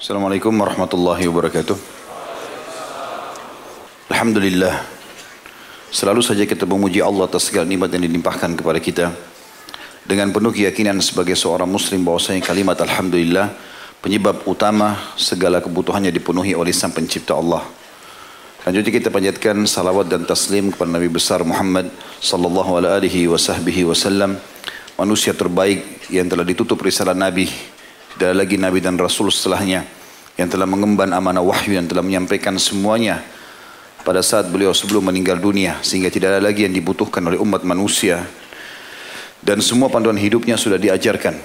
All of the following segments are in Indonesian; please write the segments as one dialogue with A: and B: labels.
A: Assalamualaikum warahmatullahi wabarakatuh. Alhamdulillah. Selalu saja kita memuji Allah atas segala nikmat yang dilimpahkan kepada kita. Dengan penuh keyakinan sebagai seorang muslim bahwasanya kalimat Alhamdulillah penyebab utama segala kebutuhannya dipenuhi oleh sang pencipta Allah. Selanjutnya kita panjatkan salawat dan taslim kepada Nabi besar Muhammad sallallahu alaihi wasallam manusia terbaik yang telah ditutup risalah Nabi tidak lagi Nabi dan Rasul setelahnya yang telah mengemban amanah wahyu yang telah menyampaikan semuanya pada saat beliau sebelum meninggal dunia sehingga tidak ada lagi yang dibutuhkan oleh umat manusia. Dan semua panduan hidupnya sudah diajarkan.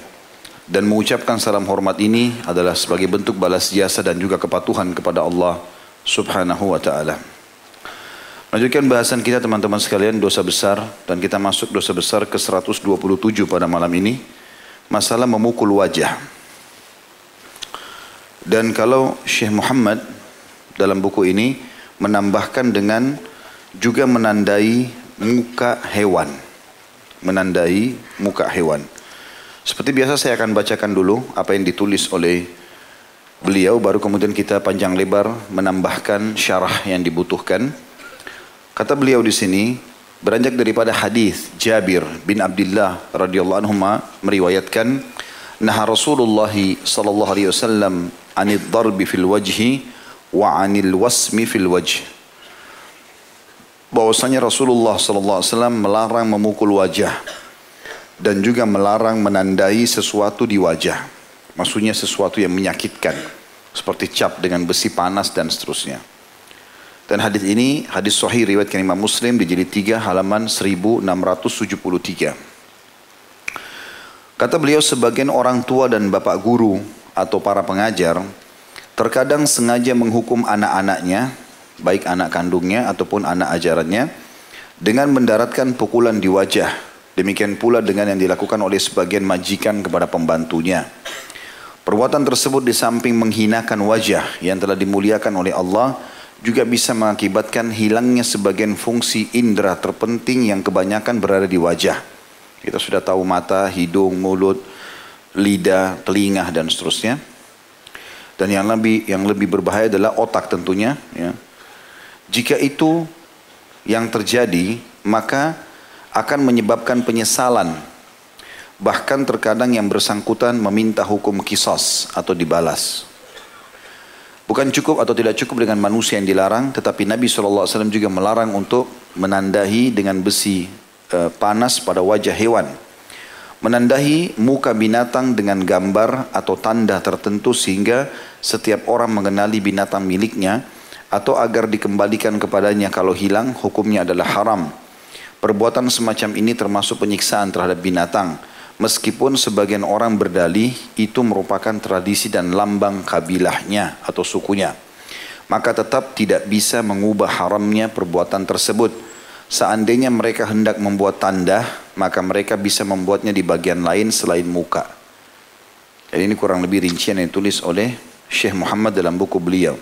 A: Dan mengucapkan salam hormat ini adalah sebagai bentuk balas jasa dan juga kepatuhan kepada Allah subhanahu wa ta'ala. Lanjutkan bahasan kita teman-teman sekalian dosa besar. Dan kita masuk dosa besar ke 127 pada malam ini. Masalah memukul wajah dan kalau Syekh Muhammad dalam buku ini menambahkan dengan juga menandai muka hewan. Menandai muka hewan. Seperti biasa saya akan bacakan dulu apa yang ditulis oleh beliau baru kemudian kita panjang lebar menambahkan syarah yang dibutuhkan. Kata beliau di sini beranjak daripada hadis Jabir bin Abdullah radhiyallahu anhu meriwayatkan nah Rasulullah sallallahu alaihi wasallam anid darbi fil wajhi wa anil wasmi fil wajh. Bahwasanya Rasulullah sallallahu alaihi wasallam melarang memukul wajah dan juga melarang menandai sesuatu di wajah. Maksudnya sesuatu yang menyakitkan seperti cap dengan besi panas dan seterusnya. Dan hadis ini hadis sahih riwayat Imam Muslim di jilid 3 halaman 1673. Kata beliau sebagian orang tua dan bapak guru atau para pengajar terkadang sengaja menghukum anak-anaknya, baik anak kandungnya ataupun anak ajarannya, dengan mendaratkan pukulan di wajah. Demikian pula dengan yang dilakukan oleh sebagian majikan kepada pembantunya. Perbuatan tersebut di samping menghinakan wajah yang telah dimuliakan oleh Allah, juga bisa mengakibatkan hilangnya sebagian fungsi indera terpenting yang kebanyakan berada di wajah. Kita sudah tahu mata, hidung, mulut, lidah, telinga dan seterusnya. Dan yang lebih yang lebih berbahaya adalah otak tentunya. Ya. Jika itu yang terjadi, maka akan menyebabkan penyesalan. Bahkan terkadang yang bersangkutan meminta hukum kisos atau dibalas. Bukan cukup atau tidak cukup dengan manusia yang dilarang, tetapi Nabi SAW juga melarang untuk menandahi dengan besi e, panas pada wajah hewan menandahi muka binatang dengan gambar atau tanda tertentu sehingga setiap orang mengenali binatang miliknya atau agar dikembalikan kepadanya kalau hilang hukumnya adalah haram. Perbuatan semacam ini termasuk penyiksaan terhadap binatang meskipun sebagian orang berdalih itu merupakan tradisi dan lambang kabilahnya atau sukunya. Maka tetap tidak bisa mengubah haramnya perbuatan tersebut Seandainya mereka hendak membuat tanda, maka mereka bisa membuatnya di bagian lain selain muka. Jadi ini kurang lebih rincian yang ditulis oleh Syekh Muhammad dalam buku beliau.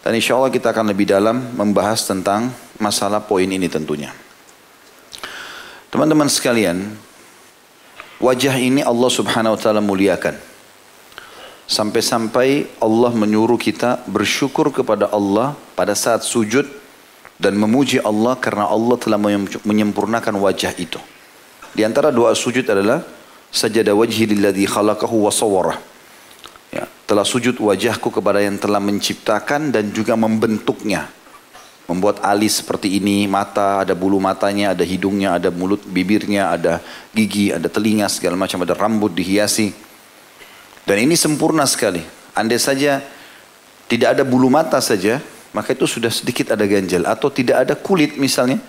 A: Dan insya Allah kita akan lebih dalam membahas tentang masalah poin ini tentunya. Teman-teman sekalian, wajah ini Allah subhanahu wa ta'ala muliakan. Sampai-sampai Allah menyuruh kita bersyukur kepada Allah pada saat sujud dan memuji Allah karena Allah telah menyempurnakan wajah itu. Di antara doa sujud adalah sajada wajhi lilladzi khalaqahu wa sawwara. Ya, telah sujud wajahku kepada yang telah menciptakan dan juga membentuknya. Membuat alis seperti ini, mata, ada bulu matanya, ada hidungnya, ada mulut, bibirnya, ada gigi, ada telinga, segala macam, ada rambut dihiasi. Dan ini sempurna sekali. Andai saja tidak ada bulu mata saja, maka itu sudah sedikit ada ganjal atau tidak ada kulit misalnya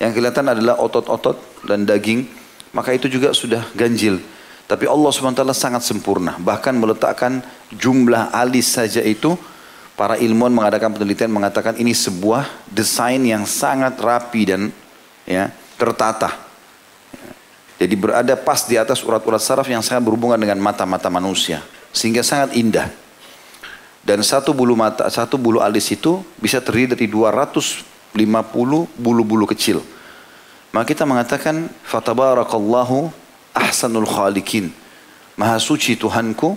A: yang kelihatan adalah otot-otot dan daging maka itu juga sudah ganjil. Tapi Allah SWT sangat sempurna. Bahkan meletakkan jumlah alis saja itu para ilmuwan mengadakan penelitian mengatakan ini sebuah desain yang sangat rapi dan ya tertata. Jadi berada pas di atas urat-urat saraf yang sangat berhubungan dengan mata-mata manusia sehingga sangat indah dan satu bulu mata, satu bulu alis itu bisa terdiri dari 250 bulu-bulu kecil. Maka kita mengatakan fatabarakallahu ahsanul khalikin. Maha suci Tuhanku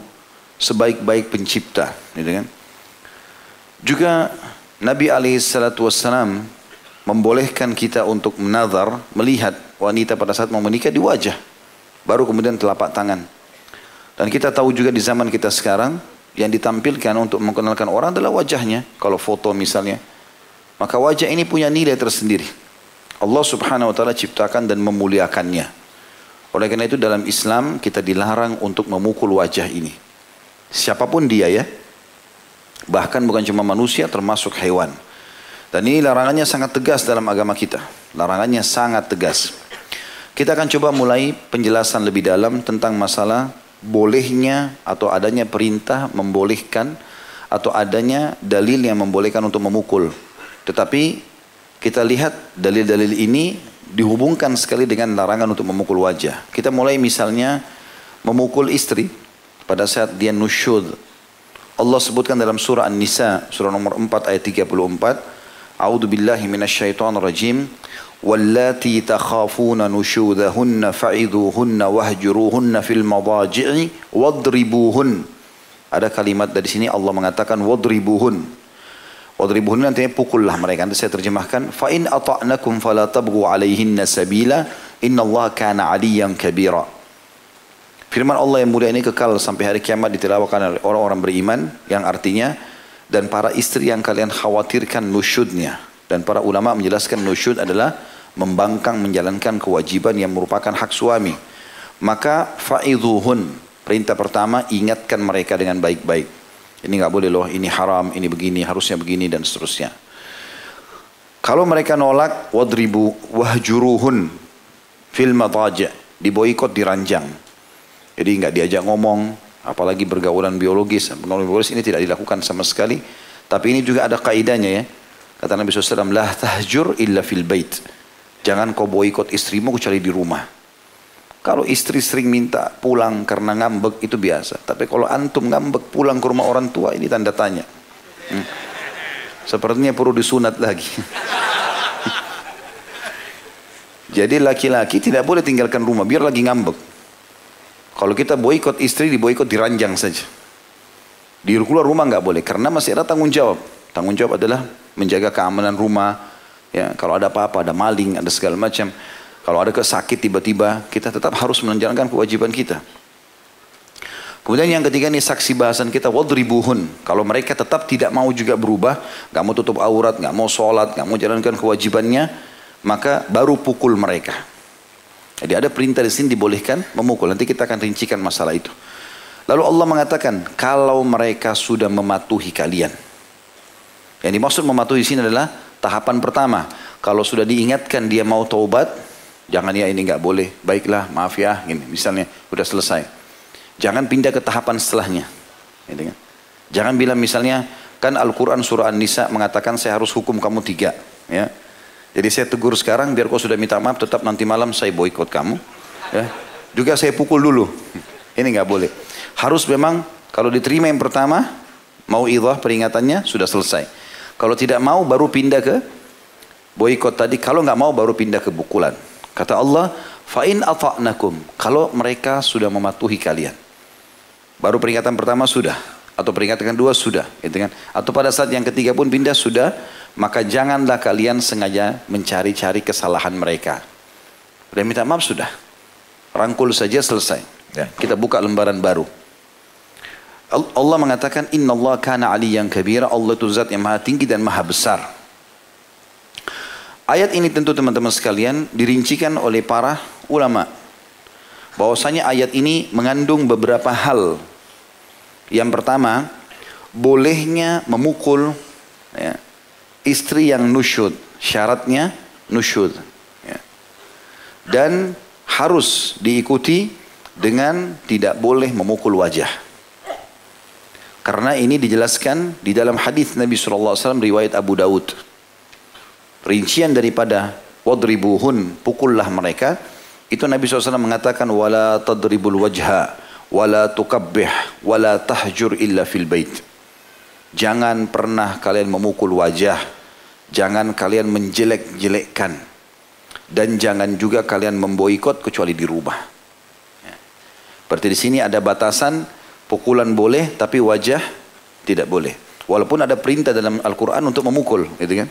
A: sebaik-baik pencipta. Gitu kan? Juga Nabi Alaihissalam membolehkan kita untuk menazar, melihat wanita pada saat mau menikah di wajah. Baru kemudian telapak tangan. Dan kita tahu juga di zaman kita sekarang, yang ditampilkan untuk mengenalkan orang adalah wajahnya. Kalau foto misalnya. Maka wajah ini punya nilai tersendiri. Allah subhanahu wa ta'ala ciptakan dan memuliakannya. Oleh karena itu dalam Islam kita dilarang untuk memukul wajah ini. Siapa pun dia ya. Bahkan bukan cuma manusia termasuk hewan. Dan ini larangannya sangat tegas dalam agama kita. Larangannya sangat tegas. Kita akan coba mulai penjelasan lebih dalam tentang masalah bolehnya atau adanya perintah membolehkan atau adanya dalil yang membolehkan untuk memukul. Tetapi kita lihat dalil-dalil ini dihubungkan sekali dengan larangan untuk memukul wajah. Kita mulai misalnya memukul istri pada saat dia nusyud Allah sebutkan dalam surah An-Nisa, surah nomor 4 ayat 34, A'udzu billahi rajim. Wallati takhafuna nusyudahunna fa'idhuhunna wahjuruhunna fil madaji'i wadribuhun. Ada kalimat dari sini Allah mengatakan wadribuhun. Wadribuhun nantinya pukullah mereka. Nanti saya terjemahkan. Fa in ata'nakum fala tabghu alaihinna sabila. Inna Allah kana aliyan kabira. Firman Allah yang mulia ini kekal sampai hari kiamat ditelawakan oleh orang-orang beriman yang artinya dan para istri yang kalian khawatirkan nusyudnya dan para ulama menjelaskan nusyud adalah membangkang menjalankan kewajiban yang merupakan hak suami maka fa'idhuhun perintah pertama ingatkan mereka dengan baik-baik ini nggak boleh loh ini haram ini begini harusnya begini dan seterusnya kalau mereka nolak wadribu wahjuruhun fil madaja diboikot diranjang jadi nggak diajak ngomong, apalagi bergaulan biologis. Bergaulan biologis ini tidak dilakukan sama sekali. Tapi ini juga ada kaidahnya ya. Kata Nabi SAW, lah tahjur illa fil bait. Jangan kau boikot istrimu kecuali di rumah. Kalau istri sering minta pulang karena ngambek itu biasa. Tapi kalau antum ngambek pulang ke rumah orang tua ini tanda tanya. Hmm. Sepertinya perlu disunat lagi. Jadi laki-laki tidak boleh tinggalkan rumah biar lagi ngambek. Kalau kita boikot istri, diboikot diranjang saja. Di keluar rumah nggak boleh karena masih ada tanggung jawab. Tanggung jawab adalah menjaga keamanan rumah. Ya, kalau ada apa-apa, ada maling, ada segala macam. Kalau ada kesakit tiba-tiba, kita tetap harus menjalankan kewajiban kita. Kemudian yang ketiga ini saksi bahasan kita wadribuhun. Kalau mereka tetap tidak mau juga berubah, nggak mau tutup aurat, nggak mau sholat, nggak mau jalankan kewajibannya, maka baru pukul mereka. Jadi ada perintah di sini dibolehkan memukul. Nanti kita akan rincikan masalah itu. Lalu Allah mengatakan, kalau mereka sudah mematuhi kalian. Yang dimaksud mematuhi sini adalah tahapan pertama. Kalau sudah diingatkan dia mau taubat, jangan ya ini nggak boleh. Baiklah, maaf ya, ini misalnya sudah selesai. Jangan pindah ke tahapan setelahnya. Jangan bilang misalnya, kan Al-Quran surah An-Nisa mengatakan saya harus hukum kamu tiga. Ya, jadi saya tegur sekarang biar kau sudah minta maaf tetap nanti malam saya boikot kamu. Ya. Juga saya pukul dulu. Ini nggak boleh. Harus memang kalau diterima yang pertama mau idah peringatannya sudah selesai. Kalau tidak mau baru pindah ke boikot tadi. Kalau nggak mau baru pindah ke pukulan. Kata Allah, fa'in ata'nakum. Kalau mereka sudah mematuhi kalian. Baru peringatan pertama sudah. Atau peringatan kedua sudah. Gitu kan? Atau pada saat yang ketiga pun pindah sudah maka janganlah kalian sengaja mencari-cari kesalahan mereka. Udah minta maaf sudah. Rangkul saja selesai. Ya. Kita buka lembaran baru. Allah mengatakan Inna Allah kana aliyan kabira Allah itu zat yang maha tinggi dan maha besar Ayat ini tentu teman-teman sekalian dirincikan oleh para ulama bahwasanya ayat ini mengandung beberapa hal yang pertama bolehnya memukul ya, istri yang nusyud. Syaratnya nusyud. Ya. Dan harus diikuti dengan tidak boleh memukul wajah. Karena ini dijelaskan di dalam hadis Nabi SAW riwayat Abu Daud. Rincian daripada wadribuhun, pukullah mereka. Itu Nabi SAW mengatakan wala tadribul wajha wala tukabbih wala tahjur illa fil bait. Jangan pernah kalian memukul wajah. Jangan kalian menjelek-jelekkan. Dan jangan juga kalian memboikot kecuali di rumah. Ya. Berarti di sini ada batasan Pukulan boleh tapi wajah tidak boleh. Walaupun ada perintah dalam Al-Quran untuk memukul. Gitu kan?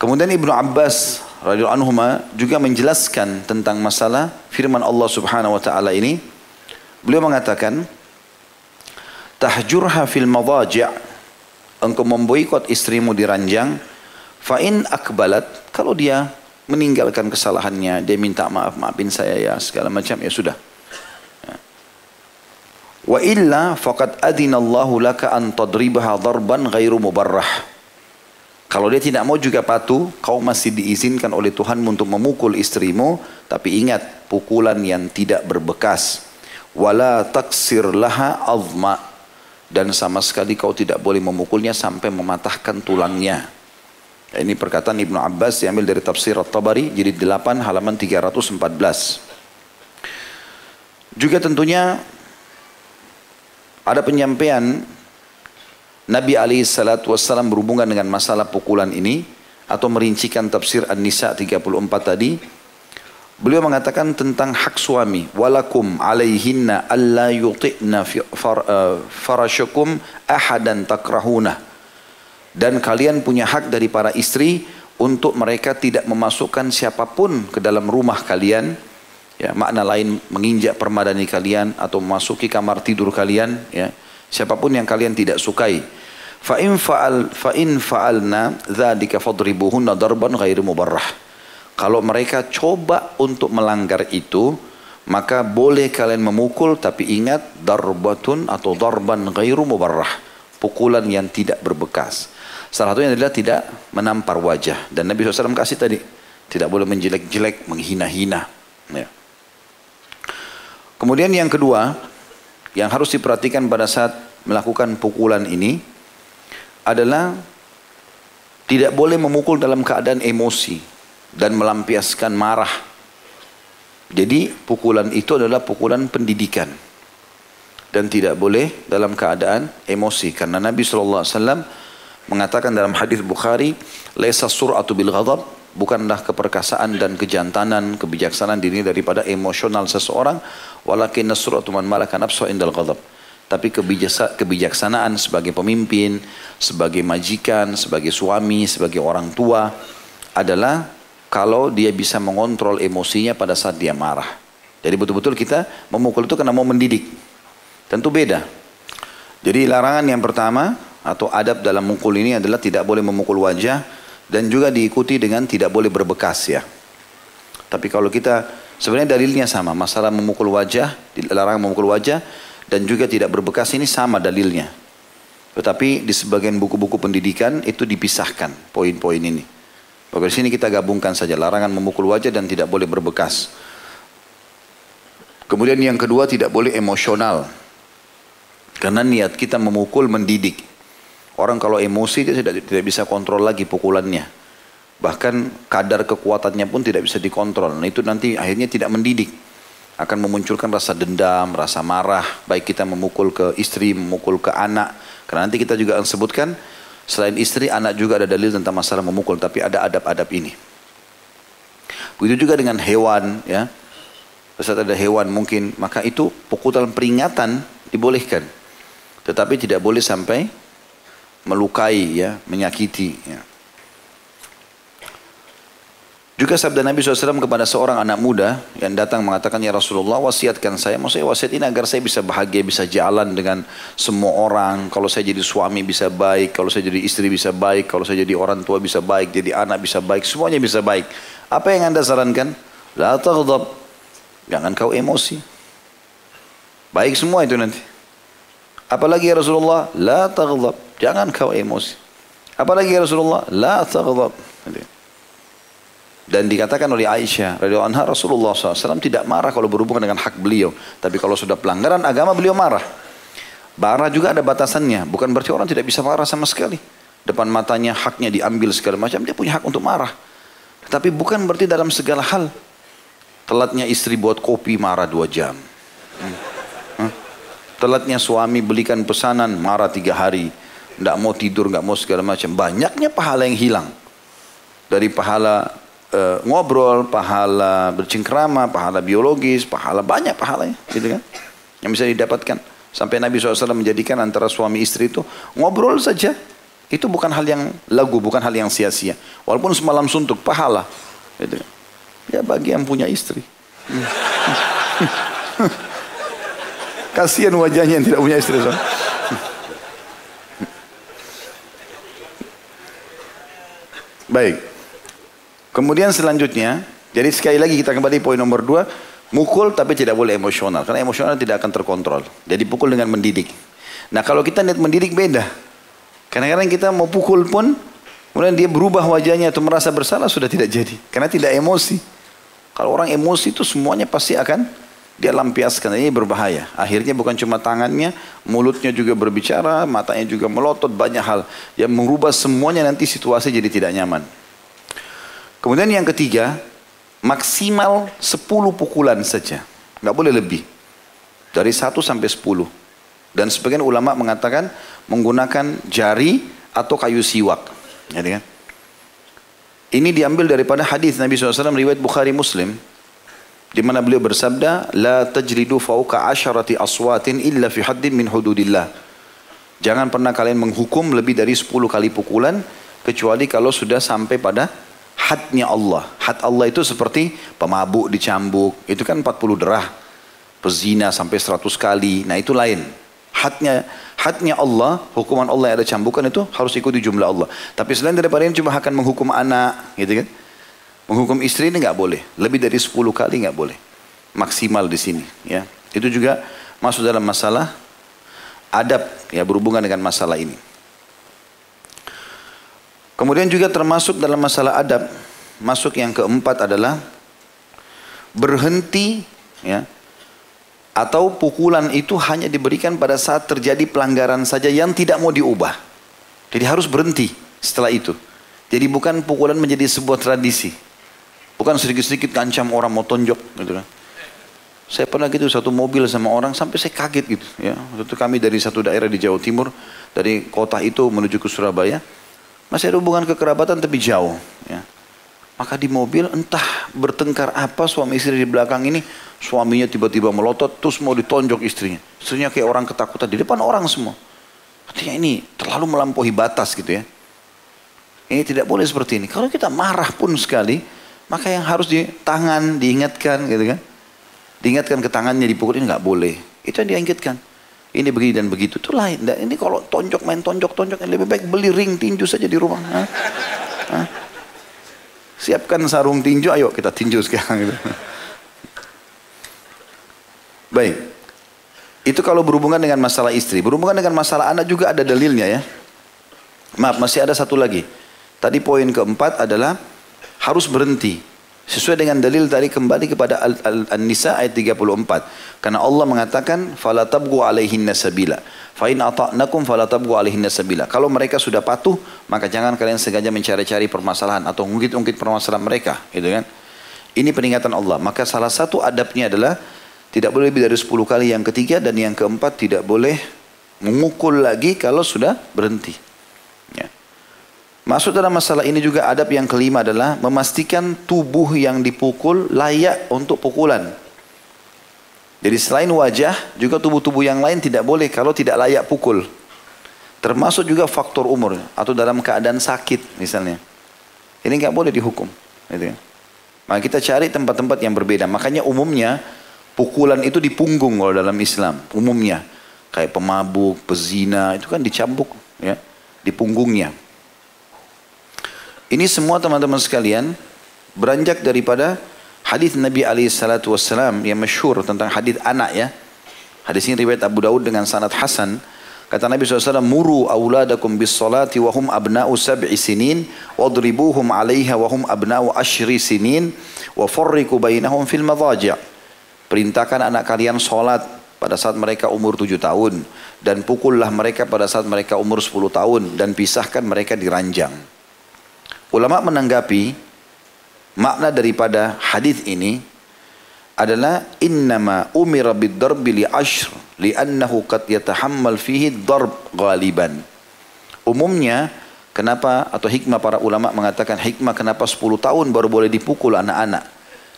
A: Kemudian Ibnu Abbas radhiyallahu anhu juga menjelaskan tentang masalah firman Allah Subhanahu wa taala ini. Beliau mengatakan, "Tahjurha fil madaji' engkau memboikot istrimu di ranjang, fa in akbalat kalau dia meninggalkan kesalahannya, dia minta maaf, maafin saya ya, segala macam ya sudah. Wa illa faqad adinallahu laka an tadribaha darban ghairu mubarrah. Kalau dia tidak mau juga patuh, kau masih diizinkan oleh Tuhan untuk memukul istrimu, tapi ingat pukulan yang tidak berbekas. Wala taksir laha azma dan sama sekali kau tidak boleh memukulnya sampai mematahkan tulangnya. Ini perkataan Ibnu Abbas diambil dari tafsir At-Tabari jadi 8 halaman 314. Juga tentunya ada penyampaian Nabi Ali salatu wassalam berhubungan dengan masalah pukulan ini atau merincikan tafsir An-Nisa 34 tadi. Beliau mengatakan tentang hak suami. Walakum alaihinna alla yuti'na uh, farasyakum ahadan takrahuna. Dan kalian punya hak dari para istri untuk mereka tidak memasukkan siapa pun ke dalam rumah kalian ya makna lain menginjak permadani kalian atau memasuki kamar tidur kalian ya. Siapa pun yang kalian tidak sukai. Fa in fa'al fa in fa'alna dzalika fadribuhunna darban ghairu mubarrah. Kalau mereka coba untuk melanggar itu maka boleh kalian memukul tapi ingat darbatun atau darban ghairu mubarrah. Pukulan yang tidak berbekas. Salah satunya adalah tidak menampar wajah. Dan Nabi SAW kasih tadi tidak boleh menjelek-jelek menghina-hina ya. Kemudian yang kedua, yang harus diperhatikan pada saat melakukan pukulan ini adalah tidak boleh memukul dalam keadaan emosi dan melampiaskan marah. Jadi pukulan itu adalah pukulan pendidikan dan tidak boleh dalam keadaan emosi karena Nabi SAW mengatakan dalam hadis Bukhari, "Laisa sur'atu bil bukanlah keperkasaan dan kejantanan, kebijaksanaan diri daripada emosional seseorang, walakin nasratu man malaka nafsu indal ghadab. Tapi kebijaksanaan sebagai pemimpin, sebagai majikan, sebagai suami, sebagai orang tua adalah kalau dia bisa mengontrol emosinya pada saat dia marah. Jadi betul-betul kita memukul itu karena mau mendidik. Tentu beda. Jadi larangan yang pertama atau adab dalam mukul ini adalah tidak boleh memukul wajah, dan juga diikuti dengan tidak boleh berbekas ya. Tapi kalau kita sebenarnya dalilnya sama, masalah memukul wajah, dilarang memukul wajah dan juga tidak berbekas ini sama dalilnya. Tetapi di sebagian buku-buku pendidikan itu dipisahkan poin-poin ini. Maka di sini kita gabungkan saja larangan memukul wajah dan tidak boleh berbekas. Kemudian yang kedua tidak boleh emosional. Karena niat kita memukul mendidik. Orang kalau emosi dia tidak, tidak bisa kontrol lagi pukulannya. Bahkan kadar kekuatannya pun tidak bisa dikontrol. Nah itu nanti akhirnya tidak mendidik. Akan memunculkan rasa dendam, rasa marah. Baik kita memukul ke istri, memukul ke anak. Karena nanti kita juga akan sebutkan selain istri, anak juga ada dalil tentang masalah memukul. Tapi ada adab-adab ini. Begitu juga dengan hewan ya. Saat ada hewan mungkin, maka itu pukulan peringatan dibolehkan. Tetapi tidak boleh sampai melukai ya, menyakiti ya. Juga sabda Nabi SAW kepada seorang anak muda yang datang mengatakan, Ya Rasulullah wasiatkan saya. Maksudnya wasiat ini agar saya bisa bahagia, bisa jalan dengan semua orang. Kalau saya jadi suami bisa baik, kalau saya jadi istri bisa baik, kalau saya jadi orang tua bisa baik, jadi anak bisa baik, semuanya bisa baik. Apa yang anda sarankan? La taghdab. Jangan kau emosi. Baik semua itu nanti. Apalagi ya Rasulullah? La taghdab. Jangan kau emosi. Apalagi ya Rasulullah, la taghdab. Dan dikatakan oleh Aisyah radhiyallahu anha Rasulullah SAW tidak marah kalau berhubungan dengan hak beliau, tapi kalau sudah pelanggaran agama beliau marah. Marah juga ada batasannya, bukan berarti orang tidak bisa marah sama sekali. Depan matanya haknya diambil segala macam, dia punya hak untuk marah. Tapi bukan berarti dalam segala hal. Telatnya istri buat kopi marah dua jam. Hmm. Telatnya suami belikan pesanan marah tiga hari tidak mau tidur, nggak mau segala macam. Banyaknya pahala yang hilang. Dari pahala e, ngobrol, pahala bercengkrama, pahala biologis, pahala banyak pahalanya, gitu kan? yang bisa didapatkan. Sampai Nabi SAW menjadikan antara suami istri itu ngobrol saja. Itu bukan hal yang lagu, bukan hal yang sia-sia. Walaupun semalam suntuk, pahala. Gitu. Ya bagi yang punya istri. Kasihan wajahnya yang tidak punya istri. So. Baik. Kemudian selanjutnya, jadi sekali lagi kita kembali poin nomor dua, mukul tapi tidak boleh emosional, karena emosional tidak akan terkontrol. Jadi pukul dengan mendidik. Nah kalau kita niat mendidik beda. Kadang-kadang kita mau pukul pun, kemudian dia berubah wajahnya atau merasa bersalah sudah tidak jadi, karena tidak emosi. Kalau orang emosi itu semuanya pasti akan dia lampiaskan ini berbahaya. Akhirnya bukan cuma tangannya, mulutnya juga berbicara, matanya juga melotot banyak hal yang merubah semuanya nanti situasi jadi tidak nyaman. Kemudian yang ketiga, maksimal 10 pukulan saja. Nggak boleh lebih. Dari 1 sampai 10. Dan sebagian ulama mengatakan menggunakan jari atau kayu siwak. Kan? Ini diambil daripada hadis Nabi SAW riwayat Bukhari Muslim di mana beliau bersabda la tajridu fauqa asharati aswatin illa fi haddin min hududillah. Jangan pernah kalian menghukum lebih dari 10 kali pukulan kecuali kalau sudah sampai pada hadnya Allah. Had Allah itu seperti pemabuk dicambuk itu kan 40 derah. Pezina sampai 100 kali. Nah itu lain. Hadnya hadnya Allah hukuman Allah yang ada cambukan itu harus ikuti jumlah Allah. Tapi selain daripada ini cuma akan menghukum anak gitu kan Menghukum istri ini nggak boleh. Lebih dari 10 kali nggak boleh. Maksimal di sini. Ya. Itu juga masuk dalam masalah adab ya berhubungan dengan masalah ini. Kemudian juga termasuk dalam masalah adab, masuk yang keempat adalah berhenti ya atau pukulan itu hanya diberikan pada saat terjadi pelanggaran saja yang tidak mau diubah. Jadi harus berhenti setelah itu. Jadi bukan pukulan menjadi sebuah tradisi. Bukan sedikit-sedikit ngancam orang mau tonjok gitu kan. Saya pernah gitu satu mobil sama orang sampai saya kaget gitu ya. Itu kami dari satu daerah di Jawa Timur dari kota itu menuju ke Surabaya masih ada hubungan kekerabatan tapi jauh ya. Maka di mobil entah bertengkar apa suami istri di belakang ini suaminya tiba-tiba melotot terus mau ditonjok istrinya. Istrinya kayak orang ketakutan di depan orang semua. Artinya ini terlalu melampaui batas gitu ya. Ini tidak boleh seperti ini. Kalau kita marah pun sekali, maka yang harus di tangan diingatkan gitu kan. Diingatkan ke tangannya dipukul ini nggak boleh. Itu yang diingatkan. Ini begini dan begitu. Itu lain. Ini kalau tonjok main tonjok tonjok lebih baik beli ring tinju saja di rumah. Hah? Hah? Siapkan sarung tinju, ayo kita tinju sekarang. Gitu. Baik. Itu kalau berhubungan dengan masalah istri. Berhubungan dengan masalah anak juga ada dalilnya ya. Maaf, masih ada satu lagi. Tadi poin keempat adalah harus berhenti. Sesuai dengan dalil tadi kembali kepada An-Nisa ayat 34. Karena Allah mengatakan fala tabghu alaihinna sabila. Fa in ata'nakum fala tabghu alaihinna sabila. Kalau mereka sudah patuh, maka jangan kalian sengaja mencari-cari permasalahan atau ungkit-ungkit permasalahan mereka, gitu kan? Ini peringatan Allah. Maka salah satu adabnya adalah tidak boleh lebih dari 10 kali yang ketiga dan yang keempat tidak boleh memukul lagi kalau sudah berhenti. Ya. Masuk dalam masalah ini juga adab yang kelima adalah memastikan tubuh yang dipukul layak untuk pukulan. Jadi selain wajah, juga tubuh-tubuh yang lain tidak boleh kalau tidak layak pukul. Termasuk juga faktor umur atau dalam keadaan sakit misalnya. Ini nggak boleh dihukum. Gitu ya. Maka kita cari tempat-tempat yang berbeda. Makanya umumnya pukulan itu di punggung kalau dalam Islam. Umumnya kayak pemabuk, pezina itu kan dicambuk ya di punggungnya. Ini semua teman-teman sekalian beranjak daripada hadis Nabi alaihi salatu wasallam yang masyhur tentang hadis anak ya. Hadis ini riwayat Abu Daud dengan sanad hasan. Kata Nabi SAW, Muru awladakum bis salati wa hum abna'u sab'i sinin, wadribuhum alaiha wa hum abna'u ashri sinin, wa farriku bainahum fil madhaja' Perintahkan anak kalian solat pada saat mereka umur tujuh tahun. Dan pukullah mereka pada saat mereka umur sepuluh tahun. Dan pisahkan mereka di ranjang. Ulama menanggapi makna daripada hadis ini adalah innama umira bid-darbi li ashr li'annahu qad yatahammal fihi darb ghaliban. Umumnya kenapa atau hikmah para ulama mengatakan hikmah kenapa 10 tahun baru boleh dipukul anak-anak?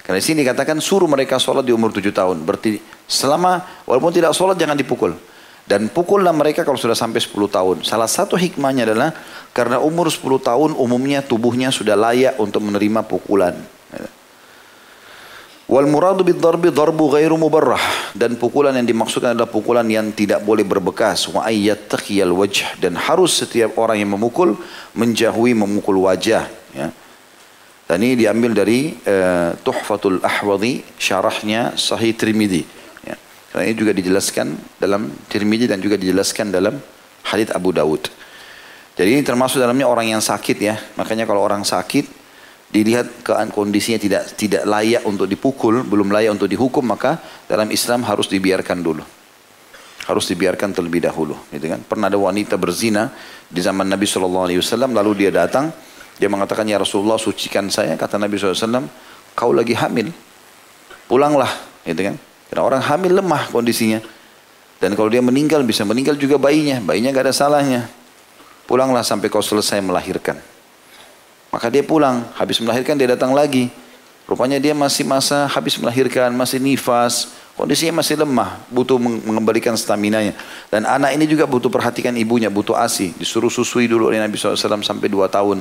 A: Karena di sini dikatakan suruh mereka sholat di umur tujuh tahun. Berarti selama walaupun tidak sholat jangan dipukul. Dan pukullah mereka kalau sudah sampai 10 tahun. Salah satu hikmahnya adalah karena umur 10 tahun umumnya tubuhnya sudah layak untuk menerima pukulan. Wal muradu bid darbi darbu ghairu mubarrah dan pukulan yang dimaksudkan adalah pukulan yang tidak boleh berbekas wa ayyattaqiyal wajh dan harus setiap orang yang memukul menjauhi memukul wajah ya. Dan ini diambil dari uh, Tuhfatul Ahwadhi syarahnya Sahih Trimidi. Karena ini juga dijelaskan dalam Tirmidzi dan juga dijelaskan dalam hadits Abu Dawud. Jadi ini termasuk dalamnya orang yang sakit ya. Makanya kalau orang sakit dilihat keadaan kondisinya tidak tidak layak untuk dipukul, belum layak untuk dihukum, maka dalam Islam harus dibiarkan dulu. Harus dibiarkan terlebih dahulu, gitu kan? Pernah ada wanita berzina di zaman Nabi Shallallahu Alaihi Wasallam, lalu dia datang, dia mengatakan ya Rasulullah sucikan saya, kata Nabi SAW, kau lagi hamil, pulanglah, gitu kan? Karena orang hamil lemah kondisinya, dan kalau dia meninggal bisa meninggal juga bayinya, bayinya gak ada salahnya. Pulanglah sampai kau selesai melahirkan. Maka dia pulang, habis melahirkan dia datang lagi. Rupanya dia masih masa habis melahirkan, masih nifas, kondisinya masih lemah, butuh mengembalikan stamina-nya. Dan anak ini juga butuh perhatikan ibunya, butuh ASI. Disuruh susui dulu oleh Nabi SAW sampai dua tahun.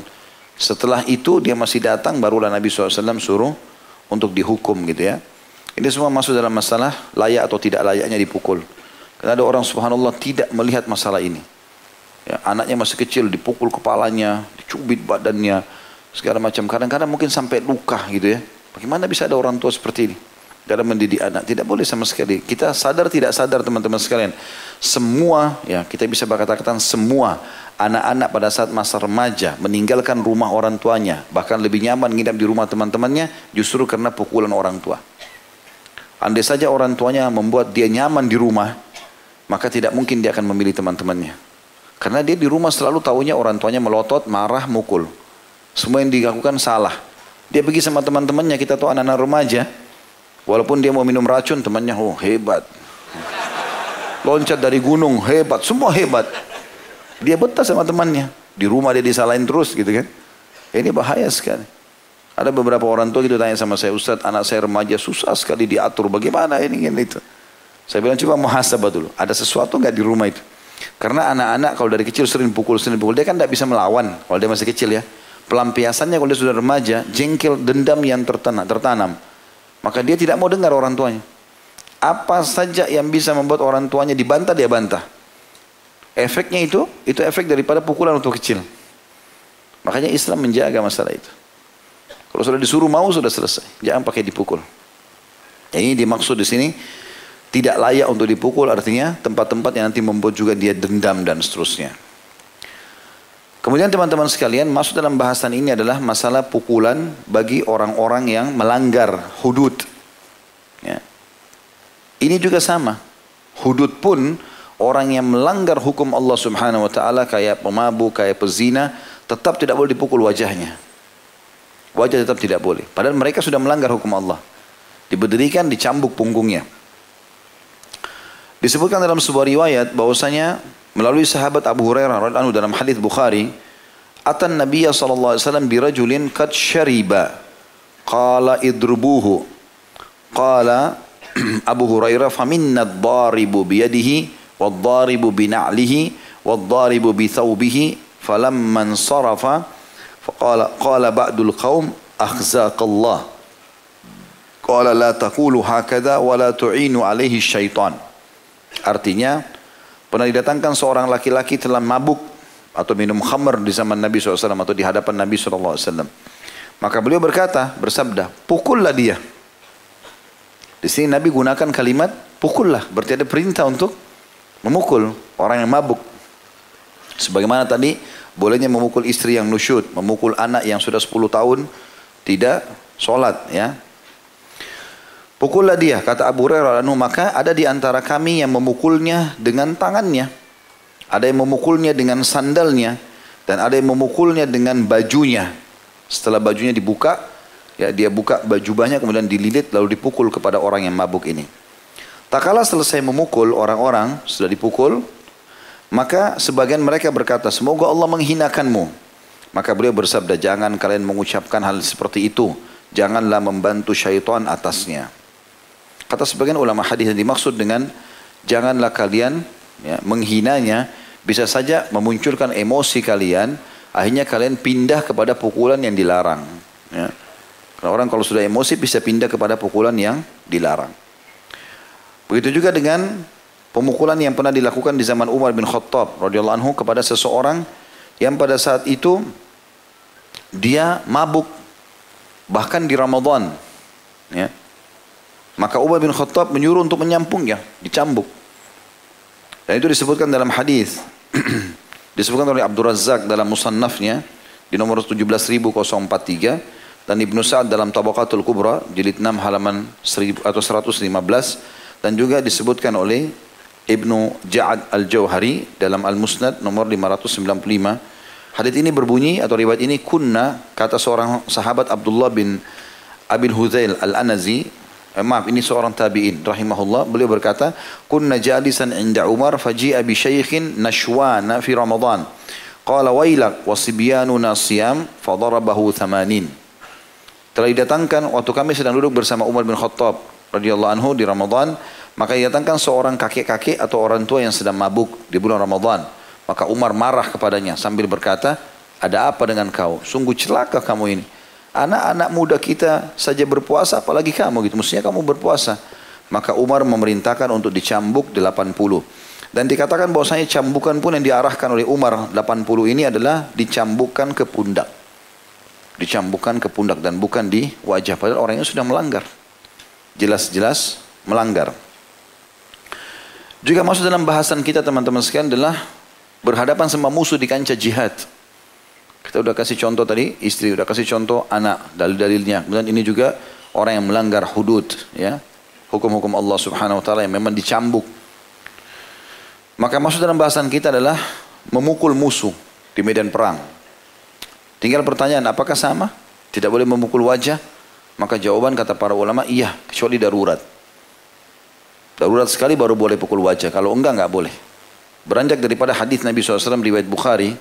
A: Setelah itu dia masih datang, barulah Nabi SAW suruh untuk dihukum gitu ya. Ini semua masuk dalam masalah layak atau tidak layaknya dipukul. Karena ada orang subhanallah tidak melihat masalah ini. Ya, anaknya masih kecil, dipukul kepalanya, dicubit badannya, segala macam. Kadang-kadang mungkin sampai luka gitu ya. Bagaimana bisa ada orang tua seperti ini? Dalam mendidik anak. Tidak boleh sama sekali. Kita sadar tidak sadar teman-teman sekalian. Semua, ya kita bisa berkata-kata semua anak-anak pada saat masa remaja meninggalkan rumah orang tuanya. Bahkan lebih nyaman nginap di rumah teman-temannya justru karena pukulan orang tua. Andai saja orang tuanya membuat dia nyaman di rumah, maka tidak mungkin dia akan memilih teman-temannya. Karena dia di rumah selalu tahunya orang tuanya melotot, marah, mukul. Semua yang dilakukan salah. Dia pergi sama teman-temannya, kita tahu anak-anak remaja. Walaupun dia mau minum racun, temannya, oh hebat. Loncat dari gunung, hebat. Semua hebat. Dia betah sama temannya. Di rumah dia disalahin terus gitu kan. Ini bahaya sekali. Ada beberapa orang tua gitu tanya sama saya, Ustaz anak saya remaja susah sekali diatur. Bagaimana ini ini itu? Saya bilang coba muhasabah dulu. Ada sesuatu nggak di rumah itu? Karena anak-anak kalau dari kecil sering pukul, sering pukul, dia kan tidak bisa melawan kalau dia masih kecil ya. Pelampiasannya kalau dia sudah remaja, jengkel, dendam yang tertanam, tertanam. Maka dia tidak mau dengar orang tuanya. Apa saja yang bisa membuat orang tuanya dibantah, dia bantah. Efeknya itu, itu efek daripada pukulan untuk kecil. Makanya Islam menjaga masalah itu. Kalau sudah disuruh mau sudah selesai. Jangan pakai dipukul. Ini dimaksud di sini tidak layak untuk dipukul artinya tempat-tempat yang nanti membuat juga dia dendam dan seterusnya. Kemudian teman-teman sekalian masuk dalam bahasan ini adalah masalah pukulan bagi orang-orang yang melanggar hudud. Ya. Ini juga sama. Hudud pun orang yang melanggar hukum Allah Subhanahu wa taala kayak pemabuk, kayak pezina, tetap tidak boleh dipukul wajahnya. Wajah tetap tidak boleh. Padahal mereka sudah melanggar hukum Allah. Diberdirikan, dicambuk punggungnya. Disebutkan dalam sebuah riwayat bahwasanya melalui sahabat Abu Hurairah radhiyallahu dalam hadis Bukhari atan Nabiya sallallahu alaihi wasallam birajulin qad syariba qala idrubuhu qala Abu Hurairah faminna ad-daribu biyadihi wad-daribu bina'lihi wad-daribu bi thawbihi falamma sarafa faqala qala ba'dul qaum akhzaqallah qala la taqulu hakadha wa la tu'inu alaihi syaitan artinya Pernah didatangkan seorang laki-laki telah mabuk atau minum khamr di zaman Nabi SAW atau di hadapan Nabi SAW. Maka beliau berkata, bersabda, pukullah dia. Di sini Nabi gunakan kalimat pukullah, berarti ada perintah untuk memukul orang yang mabuk. Sebagaimana tadi, bolehnya memukul istri yang nusyud, memukul anak yang sudah 10 tahun tidak sholat ya Pukullah dia, kata Abu Hurairah maka ada di antara kami yang memukulnya dengan tangannya. Ada yang memukulnya dengan sandalnya dan ada yang memukulnya dengan bajunya. Setelah bajunya dibuka, ya dia buka baju banyak kemudian dililit lalu dipukul kepada orang yang mabuk ini. Tak kala selesai memukul orang-orang, sudah dipukul, maka sebagian mereka berkata, semoga Allah menghinakanmu. Maka beliau bersabda, jangan kalian mengucapkan hal seperti itu janganlah membantu syaitan atasnya. Kata sebagian ulama hadis yang dimaksud dengan janganlah kalian ya, menghinanya bisa saja memunculkan emosi kalian akhirnya kalian pindah kepada pukulan yang dilarang. Ya. Karena orang kalau sudah emosi bisa pindah kepada pukulan yang dilarang. Begitu juga dengan pemukulan yang pernah dilakukan di zaman Umar bin Khattab radhiyallahu anhu kepada seseorang yang pada saat itu dia mabuk bahkan di Ramadan ya. Maka Umar bin Khattab menyuruh untuk menyampungnya dicambuk. Dan itu disebutkan dalam hadis. Disebutkan oleh Abdul Razak dalam musannafnya di nomor 17043 dan Ibnu Sa'ad dalam Tabaqatul Kubra jilid 6 halaman 1000 atau 115 dan juga disebutkan oleh Ibnu Ja'ad Al-Jauhari dalam Al-Musnad nomor 595. Hadis ini berbunyi atau riwayat ini kunna kata seorang sahabat Abdullah bin Abil Huzail Al-Anazi. Eh, maaf ini seorang tabi'in rahimahullah. Beliau berkata kunna jalisan inda Umar faji'a bi syaikhin nashwana fi Ramadan. Qala wailak wasibyanuna siyam fadarabahu thamanin. Telah didatangkan waktu kami sedang duduk bersama Umar bin Khattab radhiyallahu anhu di Ramadan maka didatangkan seorang kakek-kakek atau orang tua yang sedang mabuk di bulan Ramadan. Maka Umar marah kepadanya sambil berkata, ada apa dengan kau? Sungguh celaka kamu ini. Anak-anak muda kita saja berpuasa, apalagi kamu gitu. Mestinya kamu berpuasa. Maka Umar memerintahkan untuk dicambuk 80. Dan dikatakan bahwasanya cambukan pun yang diarahkan oleh Umar 80 ini adalah dicambukkan ke pundak. Dicambukkan ke pundak dan bukan di wajah. Padahal orangnya sudah melanggar. Jelas-jelas melanggar. Juga masuk dalam bahasan kita teman-teman sekalian adalah berhadapan sama musuh di kancah jihad. Kita udah kasih contoh tadi, istri udah kasih contoh anak, dalil-dalilnya. Kemudian ini juga orang yang melanggar hudud, ya. Hukum-hukum Allah subhanahu wa ta'ala yang memang dicambuk. Maka masuk dalam bahasan kita adalah memukul musuh di medan perang. Tinggal pertanyaan, apakah sama? Tidak boleh memukul wajah? Maka jawaban kata para ulama, iya, kecuali darurat. Darurat sekali baru boleh pukul wajah. Kalau enggak, enggak boleh. Beranjak daripada hadis Nabi SAW riwayat Bukhari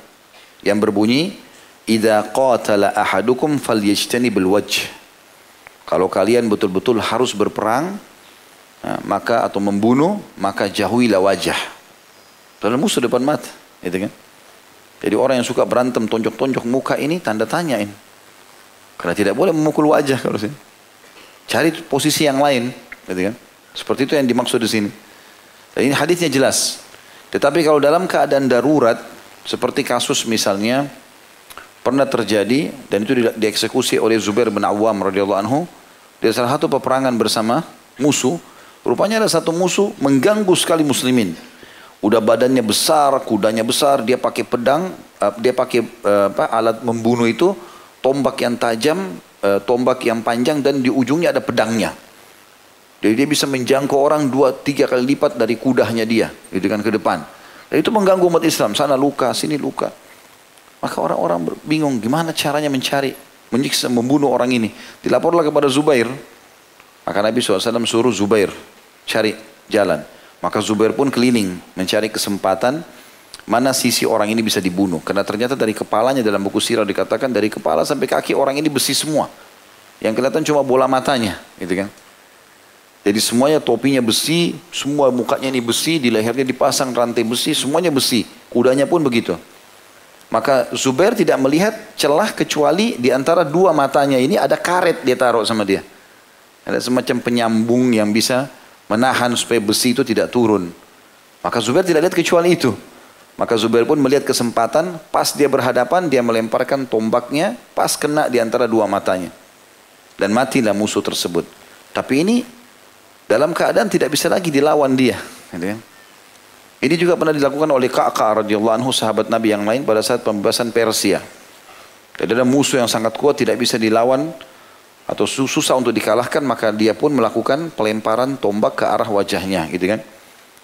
A: yang berbunyi, "Idza qatala ahadukum bil wajh." Kalau kalian betul-betul harus berperang, ya, maka atau membunuh, maka jauhilah wajah. Dalam musuh depan mata, gitu kan? Jadi orang yang suka berantem tonjok-tonjok muka ini tanda tanyain. Karena tidak boleh memukul wajah kalau sini. Cari posisi yang lain, gitu kan? Seperti itu yang dimaksud di sini. Dan ini hadisnya jelas. Tetapi kalau dalam keadaan darurat, seperti kasus misalnya pernah terjadi dan itu dieksekusi oleh Zubair bin Awam radhiyallahu anhu di salah satu peperangan bersama musuh. Rupanya ada satu musuh mengganggu sekali muslimin. Udah badannya besar, kudanya besar, dia pakai pedang, eh, dia pakai eh, apa, alat membunuh itu, tombak yang tajam, eh, tombak yang panjang dan di ujungnya ada pedangnya. Jadi dia bisa menjangkau orang dua tiga kali lipat dari kudahnya dia, gitu kan ke depan. Dan itu mengganggu umat Islam. Sana luka, sini luka. Maka orang-orang bingung gimana caranya mencari, menyiksa, membunuh orang ini. Dilaporlah kepada Zubair. Maka Nabi SAW suruh Zubair cari jalan. Maka Zubair pun keliling mencari kesempatan mana sisi orang ini bisa dibunuh. Karena ternyata dari kepalanya dalam buku sirah dikatakan dari kepala sampai kaki orang ini besi semua. Yang kelihatan cuma bola matanya, gitu kan. Jadi semuanya topinya besi, semua mukanya ini besi, di lehernya dipasang rantai besi, semuanya besi. Kudanya pun begitu. Maka Zubair tidak melihat celah kecuali di antara dua matanya ini ada karet dia taruh sama dia. Ada semacam penyambung yang bisa menahan supaya besi itu tidak turun. Maka Zubair tidak lihat kecuali itu. Maka Zubair pun melihat kesempatan, pas dia berhadapan, dia melemparkan tombaknya, pas kena di antara dua matanya. Dan matilah musuh tersebut. Tapi ini dalam keadaan tidak bisa lagi dilawan dia. Gitu kan? Ini juga pernah dilakukan oleh Ka'ka radhiyallahu anhu sahabat Nabi yang lain pada saat pembebasan Persia. Jadi ada musuh yang sangat kuat tidak bisa dilawan atau susah untuk dikalahkan maka dia pun melakukan pelemparan tombak ke arah wajahnya gitu kan.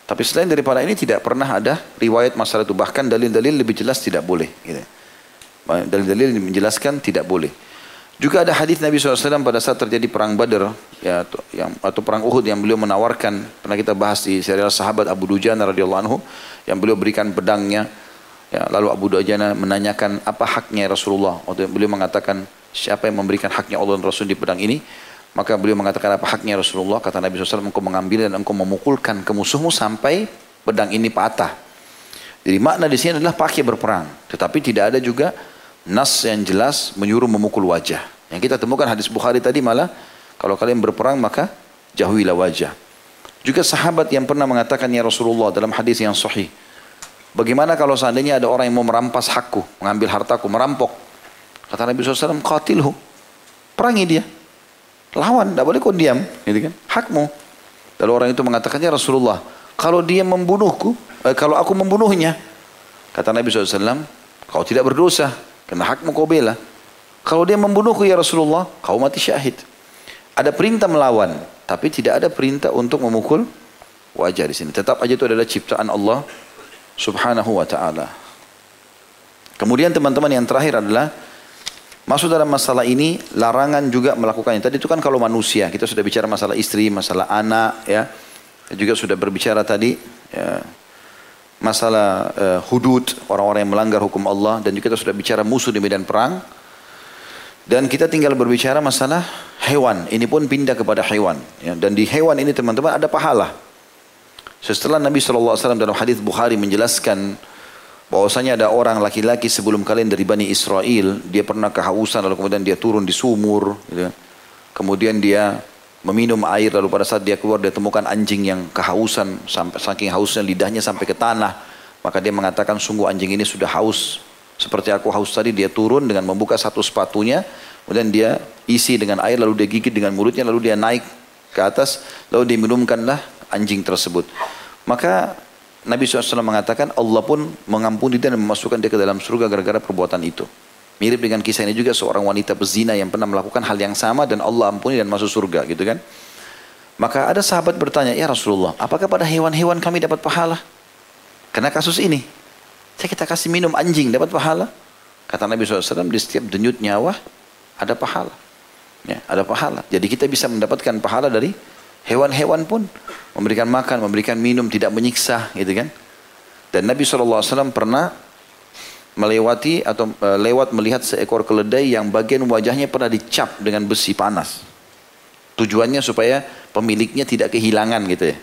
A: Tapi selain daripada ini tidak pernah ada riwayat masalah itu bahkan dalil-dalil lebih jelas tidak boleh gitu. Dalil-dalil menjelaskan tidak boleh. Juga ada hadis Nabi SAW pada saat terjadi perang Badar ya, atau, yang, atau perang Uhud yang beliau menawarkan pernah kita bahas di serial sahabat Abu Dujana radhiyallahu anhu yang beliau berikan pedangnya ya, lalu Abu Dujana menanyakan apa haknya Rasulullah waktu beliau mengatakan siapa yang memberikan haknya Allah dan Rasul di pedang ini? Maka beliau mengatakan apa haknya Rasulullah? Kata Nabi SAW, engkau mengambil dan engkau memukulkan ke musuhmu sampai pedang ini patah. Jadi makna di sini adalah pakai berperang. Tetapi tidak ada juga nas yang jelas menyuruh memukul wajah. Yang kita temukan hadis Bukhari tadi malah kalau kalian berperang maka jauhilah wajah. Juga sahabat yang pernah mengatakan ya Rasulullah dalam hadis yang sahih. Bagaimana kalau seandainya ada orang yang mau merampas hakku, mengambil hartaku, merampok. Kata Nabi SAW, qatilhu. Perangi dia. Lawan, tidak boleh kau diam. Gitu kan? Hakmu. Lalu orang itu mengatakannya Rasulullah, kalau dia membunuhku, eh, kalau aku membunuhnya. Kata Nabi SAW, kau tidak berdosa. Karena hakmu kau bela. Kalau dia membunuhku ya Rasulullah, kau mati syahid. Ada perintah melawan, tapi tidak ada perintah untuk memukul wajah di sini. Tetap aja itu adalah ciptaan Allah Subhanahu wa taala. Kemudian teman-teman yang terakhir adalah masuk dalam masalah ini larangan juga melakukannya. Tadi itu kan kalau manusia, kita sudah bicara masalah istri, masalah anak ya. Juga sudah berbicara tadi ya, masalah uh, hudud, orang-orang yang melanggar hukum Allah dan juga kita sudah bicara musuh di medan perang. Dan kita tinggal berbicara masalah hewan. Ini pun pindah kepada hewan. Ya. Dan di hewan ini teman-teman ada pahala. Setelah Nabi SAW dalam hadis Bukhari menjelaskan bahwasanya ada orang laki-laki sebelum kalian dari Bani Israel, dia pernah kehausan lalu kemudian dia turun di sumur. Gitu. Kemudian dia meminum air lalu pada saat dia keluar dia temukan anjing yang kehausan sampai saking hausnya lidahnya sampai ke tanah. Maka dia mengatakan sungguh anjing ini sudah haus. Seperti aku haus tadi dia turun dengan membuka satu sepatunya kemudian dia isi dengan air lalu dia gigit dengan mulutnya lalu dia naik ke atas lalu diminumkanlah anjing tersebut. Maka Nabi SAW mengatakan Allah pun mengampuni dan memasukkan dia ke dalam surga gara-gara perbuatan itu Mirip dengan kisah ini juga seorang wanita pezina yang pernah melakukan hal yang sama dan Allah ampuni dan masuk surga gitu kan. Maka ada sahabat bertanya, ya Rasulullah, apakah pada hewan-hewan kami dapat pahala? Karena kasus ini, saya kita kasih minum anjing dapat pahala. Kata Nabi SAW, di setiap denyut nyawa ada pahala. Ya, ada pahala. Jadi kita bisa mendapatkan pahala dari hewan-hewan pun. Memberikan makan, memberikan minum, tidak menyiksa gitu kan. Dan Nabi SAW pernah melewati atau e, lewat melihat seekor keledai yang bagian wajahnya pernah dicap dengan besi panas. Tujuannya supaya pemiliknya tidak kehilangan gitu ya.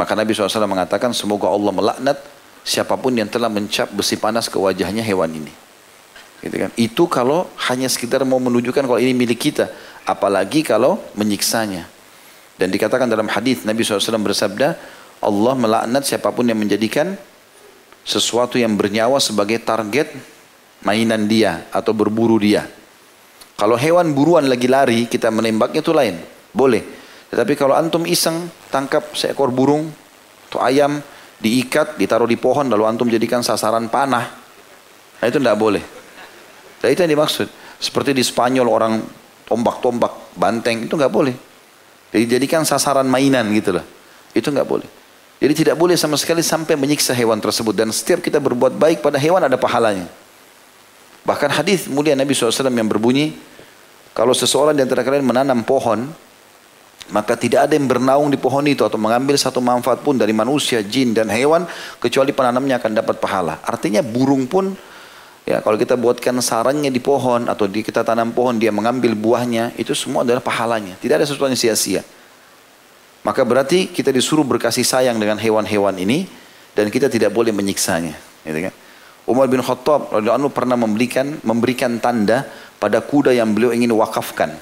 A: Maka Nabi SAW mengatakan semoga Allah melaknat siapa pun yang telah mencap besi panas ke wajahnya hewan ini. Gitu kan? Itu kalau hanya sekitar mau menunjukkan kalau ini milik kita. Apalagi kalau menyiksanya. Dan dikatakan dalam hadis Nabi SAW bersabda, Allah melaknat siapa pun yang menjadikan sesuatu yang bernyawa sebagai target mainan dia atau berburu dia. Kalau hewan buruan lagi lari, kita menembaknya itu lain. Boleh. Tetapi kalau antum iseng tangkap seekor burung atau ayam, diikat, ditaruh di pohon, lalu antum jadikan sasaran panah. Nah itu tidak boleh. Nah, itu yang dimaksud. Seperti di Spanyol orang tombak-tombak, banteng, itu nggak boleh. Jadi jadikan sasaran mainan gitu lah. Itu nggak boleh. Jadi tidak boleh sama sekali sampai menyiksa hewan tersebut. Dan setiap kita berbuat baik pada hewan ada pahalanya. Bahkan hadis mulia Nabi SAW yang berbunyi, kalau seseorang di antara kalian menanam pohon, maka tidak ada yang bernaung di pohon itu atau mengambil satu manfaat pun dari manusia, jin dan hewan kecuali penanamnya akan dapat pahala. Artinya burung pun ya kalau kita buatkan sarangnya di pohon atau di kita tanam pohon dia mengambil buahnya itu semua adalah pahalanya. Tidak ada sesuatu yang sia-sia. Maka berarti kita disuruh berkasih sayang dengan hewan-hewan ini dan kita tidak boleh menyiksanya. Gitu kan? Umar bin Khattab radhiyallahu pernah memberikan memberikan tanda pada kuda yang beliau ingin wakafkan.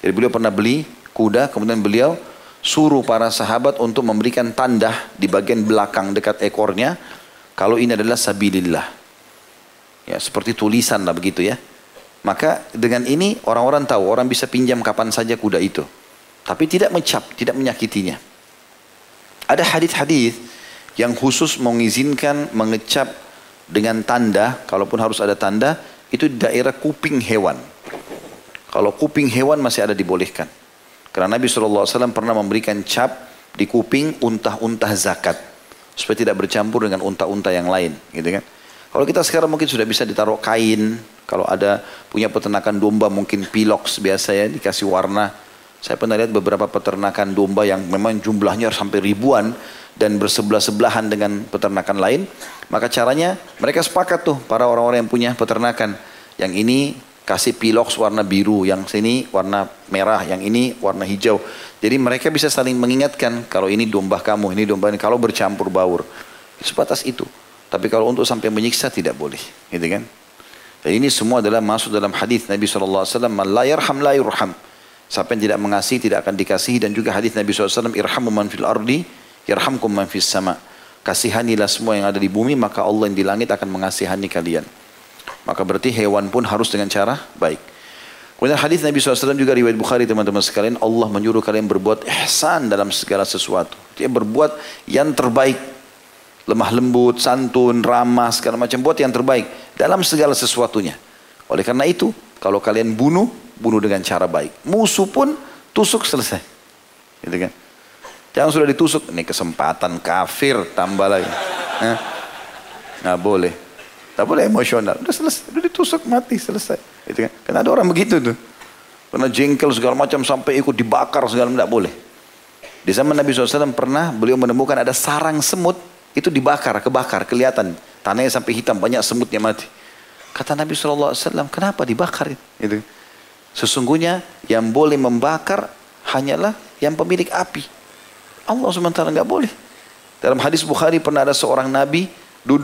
A: Jadi beliau pernah beli kuda, kemudian beliau suruh para sahabat untuk memberikan tanda di bagian belakang dekat ekornya kalau ini adalah sabilillah. Ya, seperti tulisan lah begitu ya. Maka dengan ini orang-orang tahu orang bisa pinjam kapan saja kuda itu. Tapi tidak mencap, tidak menyakitinya. Ada hadis-hadis yang khusus mengizinkan mengecap dengan tanda, kalaupun harus ada tanda, itu daerah kuping hewan. Kalau kuping hewan masih ada dibolehkan. Karena Nabi SAW pernah memberikan cap di kuping untah-untah zakat. Supaya tidak bercampur dengan unta-unta yang lain. Gitu kan. Kalau kita sekarang mungkin sudah bisa ditaruh kain. Kalau ada punya peternakan domba mungkin piloks biasa ya dikasih warna saya pernah lihat beberapa peternakan domba yang memang jumlahnya sampai ribuan dan bersebelah-sebelahan dengan peternakan lain. Maka caranya mereka sepakat tuh para orang-orang yang punya peternakan. Yang ini kasih piloks warna biru, yang sini warna merah, yang ini warna hijau. Jadi mereka bisa saling mengingatkan kalau ini domba kamu, ini domba ini kalau bercampur baur. Sebatas itu. Tapi kalau untuk sampai menyiksa tidak boleh, gitu kan? Dan ini semua adalah masuk dalam hadis Nabi SAW, Man la yarham la. Siapa yang tidak mengasihi tidak akan dikasihi dan juga hadis Nabi SAW, Irhamu man fil ardi, yarhamkum man fis sama. Kasihanilah semua yang ada di bumi, maka Allah yang di langit akan mengasihani kalian. Maka berarti hewan pun harus dengan cara baik. Kemudian hadis Nabi SAW juga riwayat Bukhari teman-teman sekalian. Allah menyuruh kalian berbuat ihsan dalam segala sesuatu. Dia berbuat yang terbaik. Lemah lembut, santun, ramah, segala macam. Buat yang terbaik dalam segala sesuatunya. Oleh karena itu, kalau kalian bunuh, bunuh dengan cara baik. Musuh pun tusuk selesai. Gitu kan? Jangan sudah ditusuk, ini kesempatan kafir tambah lagi. Nah, boleh. Tak boleh emosional. Udah selesai, udah ditusuk mati selesai. Gitu kan? Karena ada orang begitu tuh. Karena jengkel segala macam sampai ikut dibakar segala macam tidak boleh. Di zaman Nabi SAW pernah beliau menemukan ada sarang semut itu dibakar, kebakar, kelihatan tanahnya sampai hitam banyak semutnya mati. Kata Nabi SAW, kenapa dibakar? Itu. Sesungguhnya yang boleh membakar hanyalah yang pemilik api. Allah SWT nggak boleh. Dalam hadis Bukhari pernah ada seorang nabi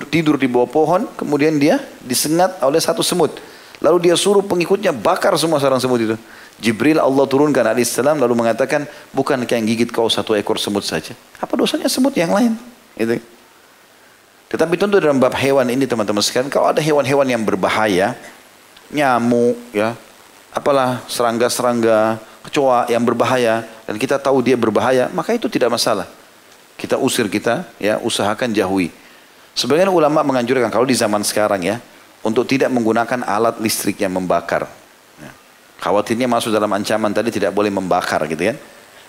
A: tidur di bawah pohon, kemudian dia disengat oleh satu semut. Lalu dia suruh pengikutnya bakar semua sarang semut itu. Jibril Allah turunkan alaihissalam lalu mengatakan, bukan yang gigit kau satu ekor semut saja. Apa dosanya semut yang lain? Itu. Tetapi tentu dalam bab hewan ini teman-teman sekalian, kalau ada hewan-hewan yang berbahaya, nyamuk, ya, apalah serangga-serangga, kecoa yang berbahaya dan kita tahu dia berbahaya, maka itu tidak masalah. Kita usir kita, ya usahakan jauhi. Sebagian ulama menganjurkan kalau di zaman sekarang ya, untuk tidak menggunakan alat listrik yang membakar. Ya. Khawatirnya masuk dalam ancaman tadi tidak boleh membakar gitu ya.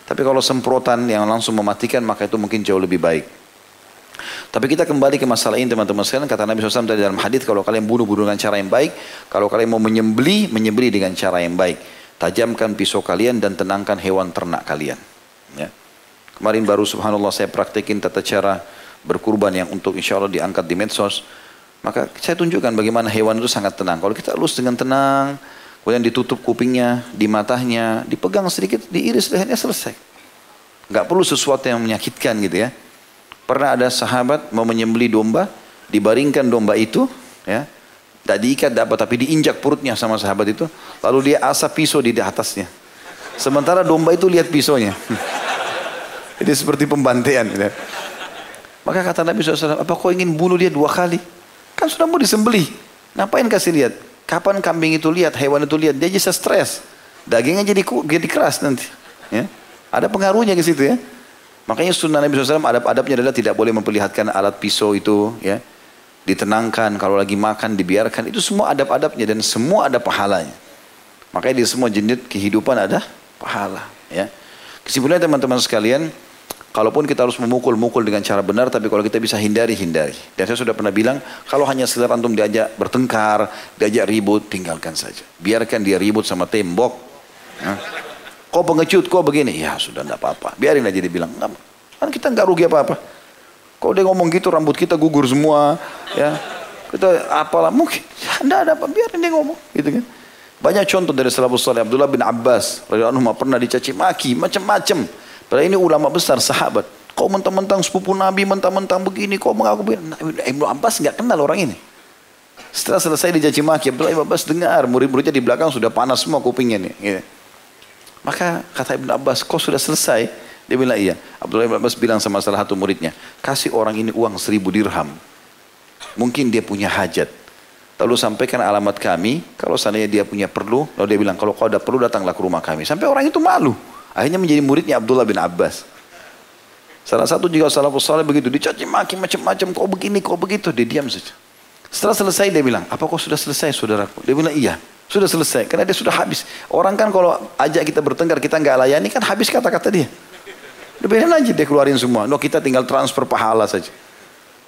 A: Tapi kalau semprotan yang langsung mematikan maka itu mungkin jauh lebih baik. Tapi kita kembali ke masalah ini teman-teman sekalian. Kata Nabi SAW tadi dalam hadis kalau kalian bunuh-bunuh dengan cara yang baik. Kalau kalian mau menyembeli, menyembeli dengan cara yang baik. Tajamkan pisau kalian dan tenangkan hewan ternak kalian. Ya. Kemarin baru subhanallah saya praktekin tata cara berkurban yang untuk insya Allah diangkat di medsos. Maka saya tunjukkan bagaimana hewan itu sangat tenang. Kalau kita lus dengan tenang, kemudian ditutup kupingnya, di matanya, dipegang sedikit, diiris lehernya selesai. Gak perlu sesuatu yang menyakitkan gitu ya. Pernah ada sahabat mau menyembeli domba, dibaringkan domba itu, ya, tidak diikat dapat tapi diinjak perutnya sama sahabat itu. Lalu dia asap pisau di atasnya. Sementara domba itu lihat pisaunya. Jadi seperti pembantaian. Ya. Maka kata Nabi SAW, apa kau ingin bunuh dia dua kali? Kan sudah mau disembeli. Ngapain kasih lihat? Kapan kambing itu lihat, hewan itu lihat, dia bisa stres. Dagingnya jadi jadi keras nanti. Ya. Ada pengaruhnya ke situ ya. Makanya sunnah Nabi SAW adab-adabnya adalah tidak boleh memperlihatkan alat pisau itu ya ditenangkan, kalau lagi makan dibiarkan, itu semua adab-adabnya dan semua ada pahalanya. Makanya di semua jenis kehidupan ada pahala. Ya. Kesimpulannya teman-teman sekalian, kalaupun kita harus memukul-mukul dengan cara benar, tapi kalau kita bisa hindari, hindari. Dan saya sudah pernah bilang, kalau hanya sekedar antum diajak bertengkar, diajak ribut, tinggalkan saja. Biarkan dia ribut sama tembok. Ya. Kau pengecut, kau begini. Ya sudah, tidak apa-apa. Biarin aja dia bilang. Kan kita nggak rugi apa-apa. Kalau dia ngomong gitu rambut kita gugur semua, ya. Kita apalah mungkin tidak ada apa biarin dia ngomong gitu kan. Banyak contoh dari salafus saleh Abdullah bin Abbas radhiyallahu pernah dicaci maki macam-macam. Padahal ini ulama besar sahabat. Kau mentang-mentang sepupu Nabi, mentang-mentang begini, kau mengaku begini. Nah, Ibnu Abbas nggak kenal orang ini. Setelah selesai dicaci maki, Abdullah bin Abbas dengar murid-muridnya di belakang sudah panas semua kupingnya nih. Gitu. Maka kata Ibnu Abbas, kau sudah selesai? Dia bilang iya. Abdullah bin Abbas bilang sama salah satu muridnya, kasih orang ini uang seribu dirham. Mungkin dia punya hajat. Lalu sampaikan alamat kami, kalau seandainya dia punya perlu, lalu dia bilang, kalau kau ada perlu datanglah ke rumah kami. Sampai orang itu malu. Akhirnya menjadi muridnya Abdullah bin Abbas. Salah satu juga salafus saleh begitu, dicaci maki macam-macam, kau begini, kau begitu, dia diam saja. Setelah selesai dia bilang, apa kau sudah selesai saudaraku? Dia bilang, iya. Sudah selesai, karena dia sudah habis. Orang kan kalau ajak kita bertengkar, kita nggak layani, kan habis kata-kata dia. Biarin aja dia keluarin semua. No kita tinggal transfer pahala saja.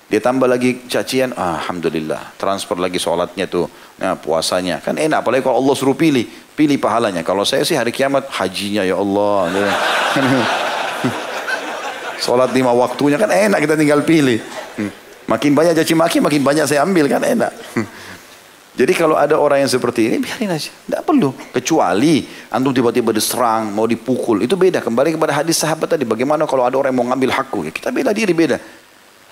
A: Dia tambah lagi cacian, ah, Alhamdulillah. Transfer lagi sholatnya tuh, nah, puasanya. Kan enak, apalagi kalau Allah suruh pilih. Pilih pahalanya. Kalau saya sih hari kiamat, hajinya ya Allah. Sholat lima waktunya kan enak kita tinggal pilih. Hmm. Makin banyak caci maki, makin banyak saya ambil kan enak. Jadi kalau ada orang yang seperti ini, biarin aja. Tidak perlu. Kecuali antum tiba-tiba diserang, mau dipukul. Itu beda. Kembali kepada hadis sahabat tadi. Bagaimana kalau ada orang yang mau ngambil hakku? Ya kita bela diri beda.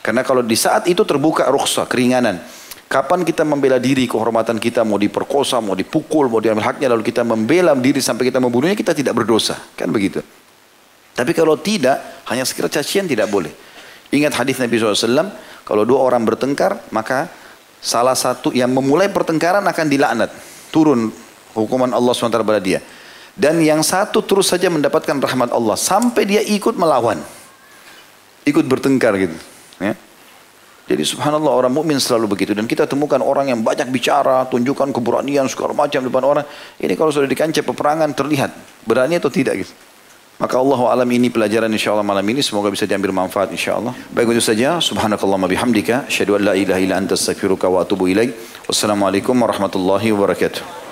A: Karena kalau di saat itu terbuka rukhsah, keringanan. Kapan kita membela diri, kehormatan kita mau diperkosa, mau dipukul, mau diambil haknya, lalu kita membela diri sampai kita membunuhnya, kita tidak berdosa. Kan begitu. Tapi kalau tidak, hanya sekedar cacian tidak boleh. Ingat hadis Nabi SAW, kalau dua orang bertengkar, maka salah satu yang memulai pertengkaran akan dilaknat. Turun hukuman Allah SWT pada dia. Dan yang satu terus saja mendapatkan rahmat Allah. Sampai dia ikut melawan. Ikut bertengkar gitu. Ya. Jadi subhanallah orang mukmin selalu begitu dan kita temukan orang yang banyak bicara, tunjukkan keberanian segala macam depan orang. Ini kalau sudah di kancah peperangan terlihat berani atau tidak gitu. Maka Allah alam ini pelajaran insya Allah malam ini semoga bisa diambil manfaat insya Allah. Baik itu saja. Subhanakallahumma bihamdika. Asyhadu an la ilaha illa anta astaghfiruka wa atubu ilaik. Wassalamualaikum warahmatullahi wabarakatuh.